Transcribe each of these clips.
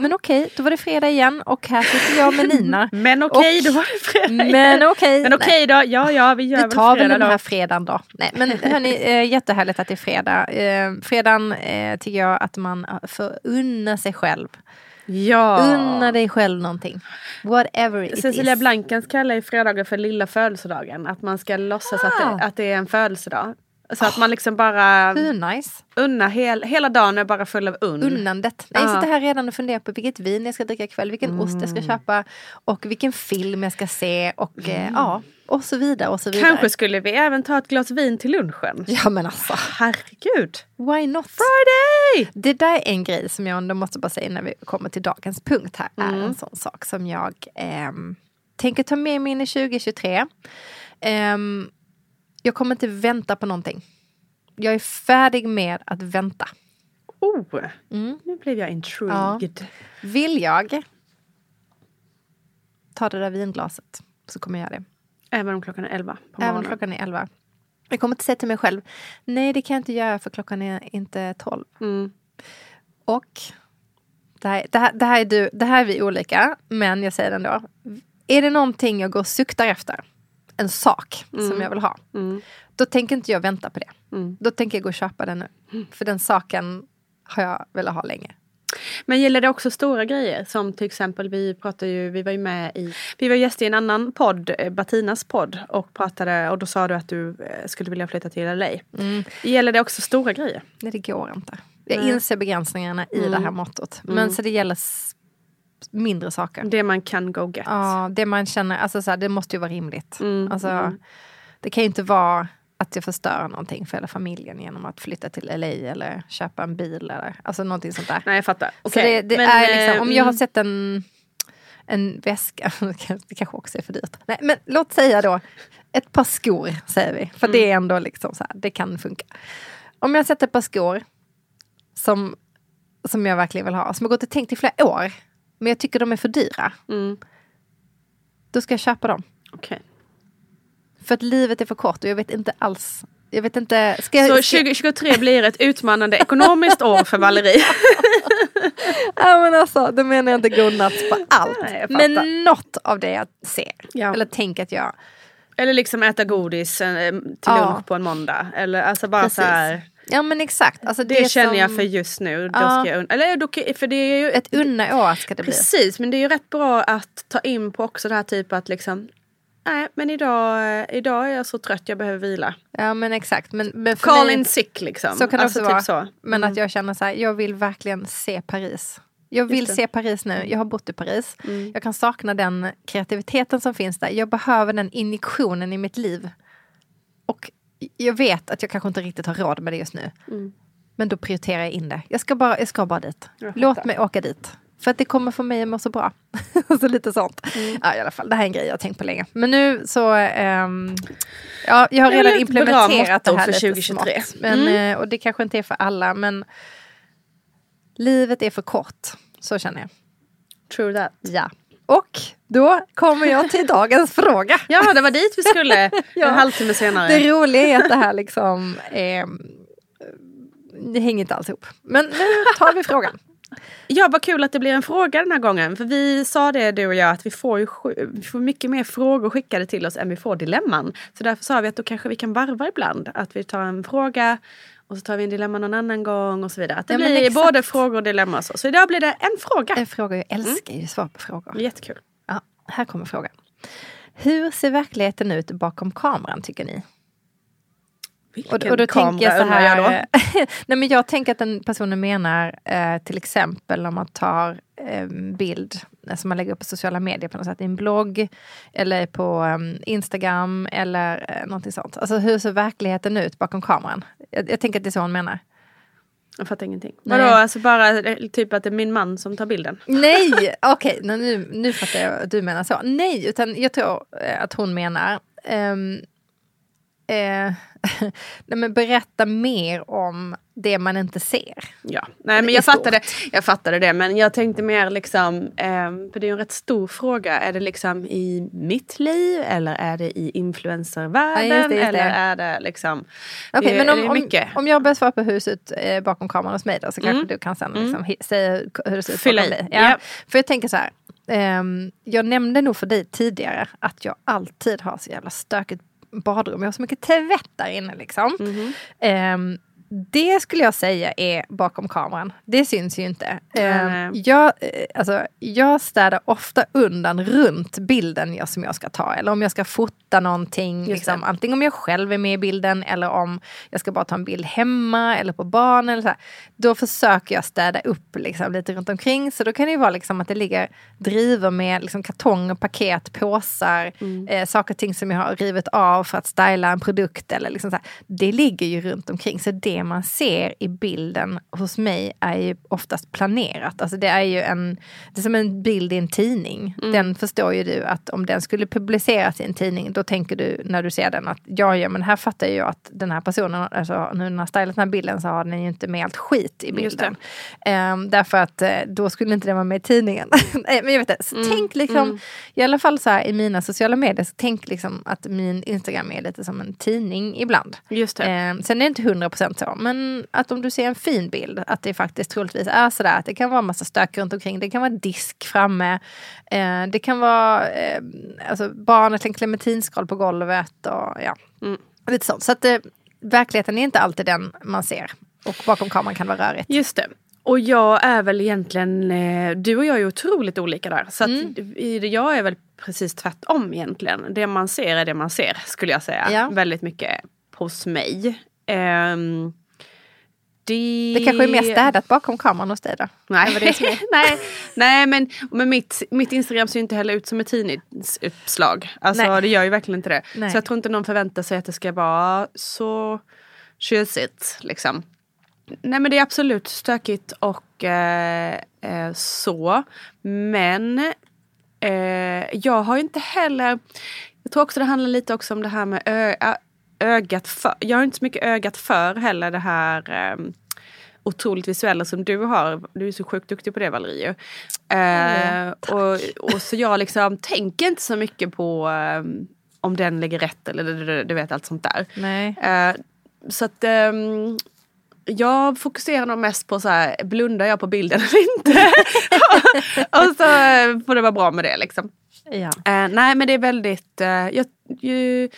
Men okej, då var det fredag igen och här sitter jag med Nina. Men okej, Och- då var det fredag igen. Men okej. Men okej då, ja ja vi gör Vi väl tar väl fredag den här då. fredagen då. Nej, men hörni, eh, jättehärligt att det är fredag. Eh, fredagen eh, tycker jag att man får unna sig själv. Ja. Unna dig själv någonting. Whatever it Cecilia is. Blankens kallar ju fredagen för lilla födelsedagen. Att man ska låtsas att, Ah. det, att det är en födelsedag. Så att man liksom bara Hur nice. unnar hel, hela dagen är bara full av unn. Unnandet. Nej, jag Ja. sitter här redan och funderar på vilket vin jag ska dricka ikväll, vilken ost jag Mm. ska köpa och vilken film jag ska se och eh, ja, och så vidare och så vidare. Kanske skulle vi även ta ett glas vin till lunchen. Ja men alltså, Herregud. why not? Friday! Det där är en grej som jag ändå måste bara säga när vi kommer till dagens punkt här. Är Mm. en sån sak som jag ehm, tänker ta med mig in i 2023. Ehm, jag kommer inte vänta på någonting. Jag är färdig med att vänta. Oh, Mm. nu blev jag intrigued. Vill jag ta det där vinglaset så kommer jag göra det. Även om klockan är 11 på Även morgonen. klockan är 11. Jag kommer inte säga till mig själv, nej det kan jag inte göra för klockan är inte 12. Mm. Och det här, det, här, det, här är du, det här är vi olika, men jag säger det ändå. Är det någonting jag går och suktar efter, en sak som jag vill ha, Mm. då tänker inte jag vänta på det. Mm. Då tänker jag gå och köpa den nu. För den saken har jag velat ha länge. Men gäller det också stora grejer? Som till exempel, vi pratade ju, vi var ju med i, vi var gäster i en annan podd, eh, Batinas podd och pratade och då sa du att du eh, skulle vilja flytta till LA. Gäller det också stora grejer? Nej, det går inte. Jag inser begränsningarna i det här måttet. Men så det gäller mindre saker. Det man kan go get. Ja, det man känner, alltså så här, det måste ju vara rimligt. Mm, Alltså, mm. Det kan ju inte vara att jag förstör någonting för hela familjen genom att flytta till LA eller köpa en bil eller alltså någonting sånt där. Nej jag fattar. Så Okej, det, det men, är eh, liksom, om jag har mm, sett en, en väska, det kanske också är för dyrt. Nej, men låt säga då ett par skor säger vi, för det är ändå liksom så här, det kan funka. Om jag sätter ett par skor som, som jag verkligen vill ha, som jag gått och tänkt i flera år, men jag tycker de är för dyra, Mm. då ska jag köpa dem. okej. För att livet är för kort och jag vet inte alls, jag vet inte, ska jag... Så ska- 2023 blir ett utmanande ekonomiskt år för Valerie. Ja men alltså, då menar jag inte nuts på allt. Nej, men något av det jag ser, Ja. eller tänker att jag Eller liksom äta godis eh, till Ja. lunch på en måndag. Eller alltså bara Precis. så här. Ja men exakt. Alltså Det, det, känner som jag för just nu. Då Ja. ska jag, eller då, för det är ju Ett unna år ska det bli. Precis, men det är ju rätt bra att ta in på också det här typ att liksom Nej, men idag, idag är jag så trött, jag behöver vila. Ja men exakt. Men, men Call mig, in sick liksom. Så kan det alltså, också vara. typ så. Men att jag känner så här, jag vill verkligen se Paris. Jag vill se Paris nu. Jag har bott i Paris. Mm. Jag kan sakna den kreativiteten som finns där. Jag behöver den injektionen i mitt liv. Och jag vet att jag kanske inte riktigt har råd med det just nu. Mm. Men då prioriterar jag in det. Jag ska bara, jag ska bara dit. Låt mig åka dit. För att det kommer få mig att må så bra. så lite sånt. Mm. Ja, i alla fall, det här är en grej jag har tänkt på länge. Men nu så... ehm, ja, jag har redan implementerat det här för lite 2023. smått. Men, Mm. eh, och det kanske inte är för alla, men livet är för kort. Så känner jag. True that. Ja. Och då kommer jag till dagens fråga. Ja, det var dit vi skulle Ja. en halvtimme senare. Det roliga är att det här liksom... Eh, det hänger inte alls ihop. Men nu tar vi frågan. Ja, vad kul att det blir en fråga den här gången. För vi sa det du och jag att vi får, ju, vi får mycket mer frågor skickade till oss än vi får dilemman. Så därför sa vi att då kanske vi kan varva ibland. Att vi tar en fråga och så tar vi en dilemma någon annan gång och så vidare. Att det Ja, blir både frågor och dilemma. och Så. så idag blir det en fråga. En fråga, jag älskar ju svar på frågor. Jättekul. Ja, här kommer frågan. Hur ser verkligheten ut bakom kameran tycker ni? Vilken Och, och då kamera tänker jag så undrar jag då? här. nej men jag tänker att den personen menar eh, till exempel om man tar eh, bild eh, som man lägger upp på sociala medier på något sätt, i en blogg eller på um, Instagram eller eh, någonting sånt. Alltså hur ser verkligheten ut bakom kameran? Jag, jag tänker att det är så hon menar. Jag fattar ingenting. Nej. Vadå, alltså bara eh, typ att det är min man som tar bilden? Nej, okej, nu, nu fattar jag att du menar så. Nej, utan jag tror eh, att hon menar ehm, eh, nej, men berätta mer om det man inte ser. Ja, nej men jag stort. fattade, jag fattade det men jag tänkte mer liksom, ehm, för det är ju en rätt stor fråga, är det liksom i mitt liv eller är det i Ja, influencervärlden just det, just eller det. är det liksom, Okej, det, men om, om, mycket. om jag börjar svara på ut eh, bakom kameran hos mig då, så kanske Mm. du kan sen liksom, hi- säga hur det ser ut Fylla bakom i. dig. Ja. För jag tänker så här, ehm, jag nämnde nog för dig tidigare att jag alltid har så jävla stökigt badrum. Jag har så mycket tvätt där inne liksom. Mhm. Det skulle jag säga är bakom kameran. Det syns ju inte. Nej. jag, eh, alltså, jag städar ofta undan runt bilden jag, som jag ska ta. Eller om jag ska fota någonting. Liksom, antingen om jag själv är med i bilden eller om jag ska bara ta en bild hemma eller på barnen. Eller så här. Då försöker jag städa upp liksom, lite runt omkring. Så då kan det vara liksom, att det ligger drivor med liksom, kartonger, paket, påsar. Mm. Eh, saker och ting som jag har rivit av för att styla en produkt. Eller liksom så här. Det ligger ju runt omkring. Så det man ser i bilden hos mig är ju oftast planerat. Alltså det är ju en, det är som en bild i en tidning. Mm. Den förstår ju du att om den skulle publiceras i en tidning då tänker du när du ser den att ja, ja men här fattar jag ju att den här personen, alltså nu när den har stylat den här bilden så har den ju inte med allt skit i bilden. Ehm, därför att eh, då skulle inte den vara med i tidningen. Men jag vet inte. Så Mm, tänk liksom, i alla fall så här i mina sociala medier, så tänk liksom att min Instagram är lite som en tidning ibland. Just det. Eh, sen är det inte 100% så, men att om du ser en fin bild, att det faktiskt troligtvis är sådär att det kan vara massa stök runt omkring, det kan vara disk framme, eh, det kan vara eh, alltså barnet en clementinsskal på golvet och ja, Mm. lite sånt. Så att eh, verkligheten är inte alltid den man ser. Och bakom kameran kan det vara rörigt. Just det. Och jag är väl egentligen, eh, du och jag är otroligt olika där. Så Mm. jag är väl precis tvärtom egentligen. Det man ser är det man ser skulle jag säga. Ja. Väldigt mycket hos mig. Ehm, det... Det kanske är mer städat bakom kameran hos dig då? Nej, det mig. nej, nej men, men mitt, mitt Instagram ser ju inte heller ut som ett tidningsuppslag. Alltså Nej. det gör ju verkligen inte det. Nej. Så jag tror inte någon förväntar sig att det ska vara så tjusigt liksom. Nej men det är absolut stökigt och eh, eh, så. Men eh, jag har inte heller... Jag tror också det handlar lite också om det här med ö, ögat för. Jag har inte så mycket ögat för heller det här eh, otroligt visuella som du har. Du är så sjukt duktig på det Valerie. ju. Eh, och, och så jag liksom tänker inte så mycket på eh, om den ligger rätt eller du, du, vet allt sånt där. Eh, så att ehm, jag fokuserar nog mest på så här, blundar jag på bilden eller inte? och så eh, får det vara bra med det liksom. Ja. Eh, nej men det är väldigt, eh, jag, ju,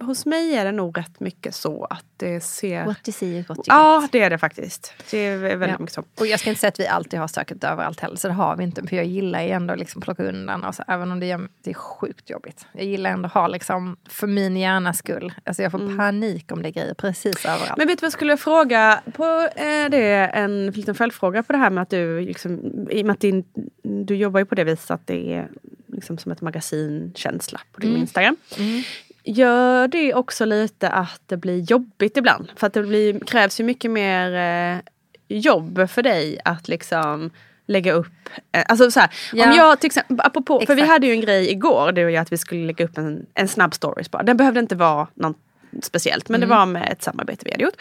hos mig är det nog rätt mycket så att det ser... What you see is what you Ja get. det är det faktiskt. Det är väldigt Ja. mycket så. Och jag ska inte säga att vi alltid har stökigt överallt heller, så det har vi inte. För jag gillar ju ändå liksom plocka undan, alltså, även om det är, det är sjukt jobbigt. Jag gillar ändå ha liksom, för min hjärnas skull, alltså jag får panik om det är grejer precis överallt. Men vet du vad jag skulle fråga? På, eh, det är en liten följdfråga på det här med att du, liksom, i och med att din, du jobbar ju på det viset att det är liksom som ett magasinkänsla på din Instagram. Gör det också lite att det blir jobbigt ibland? För att det blir, krävs ju mycket mer eh, jobb för dig att liksom lägga upp. Eh, alltså så här, Ja. om jag till exempel, apropå, för vi hade ju en grej igår du och jag att vi skulle lägga upp en, en snabb stories bara. Den behövde inte vara något speciellt men det var med ett samarbete vi hade gjort.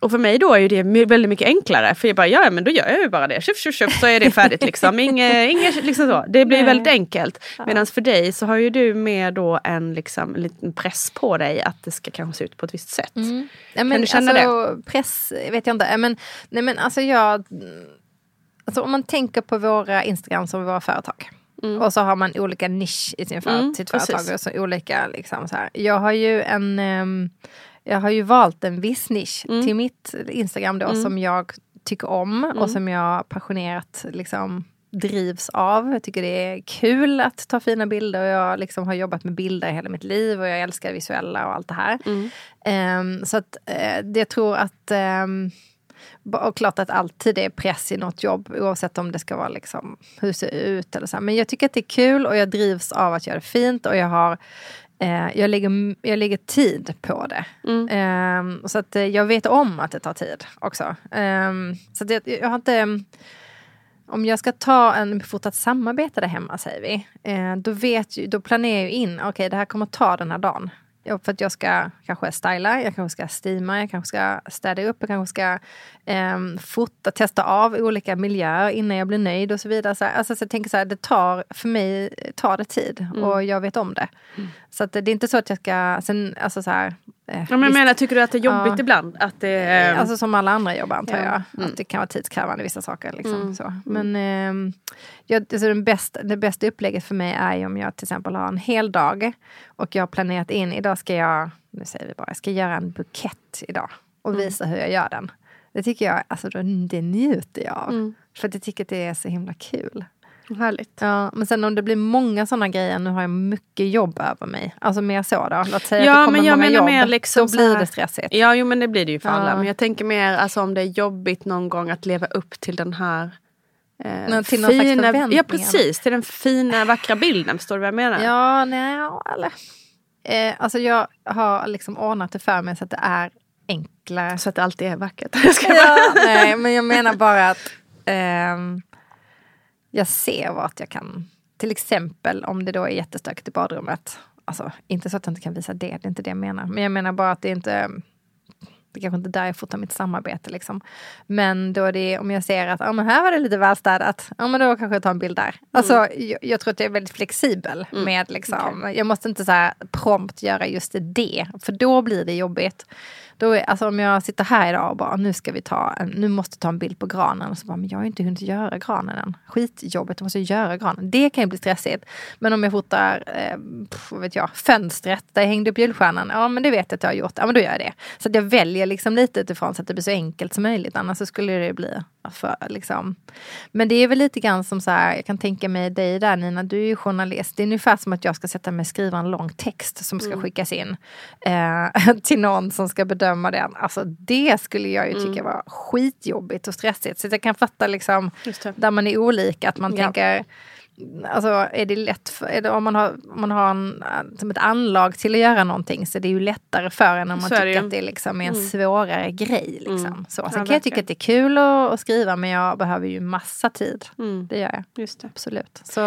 Och för mig då är det väldigt mycket enklare för jag bara, ja men då gör jag ju bara det, tjuff, tjuff, tjuff, så är det färdigt liksom. Inge, inge, liksom så. Det blir Nej. väldigt enkelt. Medan för dig så har ju du med då en, liksom, en liten press på dig att det ska kanske se ut på ett visst sätt. Mm. Ja, men du känna alltså, Press vet jag inte. Ja, Men, nej, men alltså jag... Alltså om man tänker på våra Instagram som våra företag. Och så har man olika nisch i sin för, Mm, sitt precis. företag. Och så olika, liksom, så här. Jag har ju en... ehm, jag har ju valt en viss nisch Mm. till mitt Instagram då som jag tycker om och som jag passionerat liksom, drivs av. Jag tycker det är kul att ta fina bilder och jag liksom har jobbat med bilder hela mitt liv och jag älskar visuella och allt det här. Um, så att uh, jag tror att um, och klart att alltid är press i något jobb oavsett om det ska vara liksom hur ser ut eller så. Men jag tycker att det är kul och jag drivs av att göra det fint och jag har eh, jag, lägger, jag lägger tid på det. Mm. Eh, så att eh, jag vet om att det tar tid också. Ehm, så att jag, jag har inte om jag ska ta en fortsatt samarbete där hemma säger vi. Eh, då, vet, då planerar jag in, okej okay, det här kommer ta den här dagen för att jag ska kanske styla, jag kanske ska steama, jag kanske ska städa upp, jag kanske ska eh, fota, testa av olika miljöer innan jag blir nöjd och så vidare. Så, alltså, så jag tänker så här, det tar, för mig tar det tid mm. och jag vet om det. Mm. Så att det är inte så att jag ska, sen, alltså så här, Eh, ja, men jag menar, tycker du att det är jobbigt ja. ibland? Att det, eh, alltså som alla andra jobb antar ja. jag. Mm. Att det kan vara tidskrävande vissa saker. Liksom, mm. så. Men eh, jag, alltså den bästa, det bästa upplägget för mig är om jag till exempel har en hel dag och jag har planerat in, idag ska jag, nu säger vi bara, jag ska göra en bukett idag och mm. visa hur jag gör den. Det tycker jag, alltså det njuter jag av. Mm. För att jag tycker att det är så himla kul. Härligt. Ja, men sen om det blir många sådana grejer, nu har jag mycket jobb över mig. Alltså mer så då. Låt säga ja, att det kommer men jag många jobb, mer liksom då blir det stressigt. Ja, jo men det blir det ju för ja. alla. Men jag tänker mer alltså, om det är jobbigt någon gång att leva upp till den här Eh, till fina, ja precis, till den fina vackra bilden. Förstår du vad jag menar? Ja, nej, eller. Eh, alltså jag har liksom ordnat det för mig så att det är enklare. Så att det alltid är vackert. ja, nej, men jag menar bara att eh, jag ser vart jag kan, till exempel om det då är jättestökigt i badrummet. Alltså inte så att jag inte kan visa det, det är inte det jag menar. Men jag menar bara att det är inte det kanske inte är där jag får ta mitt samarbete. Liksom. Men då det, om jag ser att ah, men här var det lite välstädat, ja, men då kanske jag tar en bild där. Mm. Alltså, jag, jag, tror att jag är väldigt flexibel mm. med liksom, okay. jag måste inte så här prompt göra just det, för då blir det jobbigt. Då är, alltså om jag sitter här idag och bara, nu ska vi ta en, nu måste ta en bild på granen. Och så bara, men jag har inte hunnit göra granen än. Skitjobbigt, jag måste göra granen. Det kan ju bli stressigt. Men om jag fotar, eh, vad vet jag, fönstret där jag hängde upp julstjärnan. Ja men det vet jag att jag har gjort. Ja men då gör jag det. Så att jag väljer liksom lite utifrån så att det blir så enkelt som möjligt. Annars så skulle det bli för, liksom. Men det är väl lite grann som så här, jag kan tänka mig dig där Nina, du är ju journalist. Det är ungefär som att jag ska sätta mig och skriva en lång text som ska mm. skickas in eh, till någon som ska bedöma den. Alltså det skulle jag ju tycka mm. var skitjobbigt och stressigt. Så jag kan fatta liksom, där man är olika, att man ja. tänker Alltså är det lätt, för, är det, om man har, om man har en, som ett anlag till att göra någonting så är det ju lättare för en om man tycker att det liksom är en mm. svårare grej. Liksom. Mm. Så. Sen ja, kan verkligen. jag tycka att det är kul att, att, skriva men jag behöver ju massa tid. Mm. Det gör jag. Just det. Absolut. Så,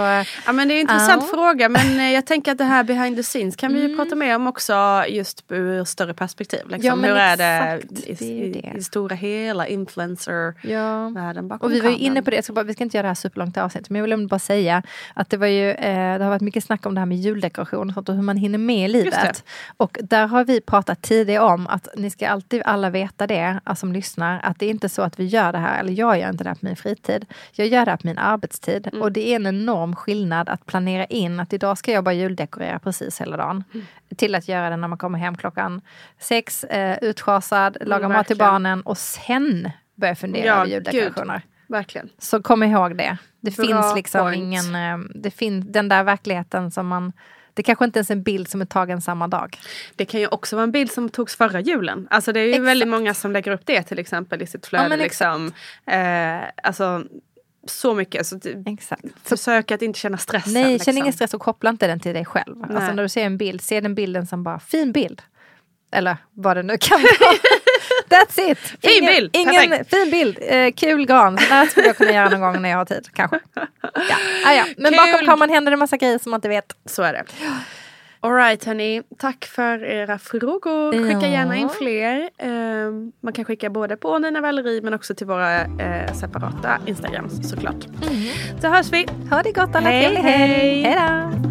ja, men det är en intressant uh. fråga men eh, jag tänker att det här behind the scenes kan vi ju mm. prata mer om också just ur större perspektiv. Liksom. Ja, Hur är det i, det, i, i stora hela influencer-världen bakom Och vi var ju inne på det, ska bara, vi ska inte göra det här superlångt avsnitt men jag vill bara säga att det var ju, eh, det har varit mycket snack om det här med juldekoration och, sånt och hur man hinner med i livet. Och där har vi pratat tidigare om att ni ska alltid alla veta det, alltså, som lyssnar, att det är inte så att vi gör det här, eller jag gör inte det här på min fritid. Jag gör det här på min arbetstid. Mm. Och det är en enorm skillnad att planera in att idag ska jag bara juldekorera precis hela dagen. Mm. Till att göra det när man kommer hem klockan sex, eh, utschasad, laga mm, mat till barnen och sen börja fundera ja, över juldekorationer. Verkligen. Så kom ihåg det. Det Bra finns liksom point. ingen... Eh, det fin den där verkligheten som man... Det kanske inte ens är en bild som är tagen samma dag. Det kan ju också vara en bild som togs förra julen. Alltså det är ju exakt. väldigt många som lägger upp det till exempel i sitt flöde. Ja, liksom. eh, alltså, så mycket. Alltså, Exakt. Försök att inte känna stress. Nej, liksom. känn ingen stress och koppla inte den till dig själv. Alltså när du ser en bild, se den bilden som bara fin bild. Eller vad det nu kan vara. That's it! Fin ingen, bild! Ingen, fin bild! Eh, kul gran. Så där skulle jag kunna göra någon gång när jag har tid. Kanske. Ja. Ah, ja. Men kul. bakom kameran händer det massa grejer som man inte vet. Så är det. Alright hörni, tack för era frågor. Skicka ja. gärna in fler. Uh, man kan skicka både på Nina Valerie men också till våra uh, separata Instagrams såklart. Mm. Så hörs vi. Ha det gott alla. Hej hej. hej. hej då.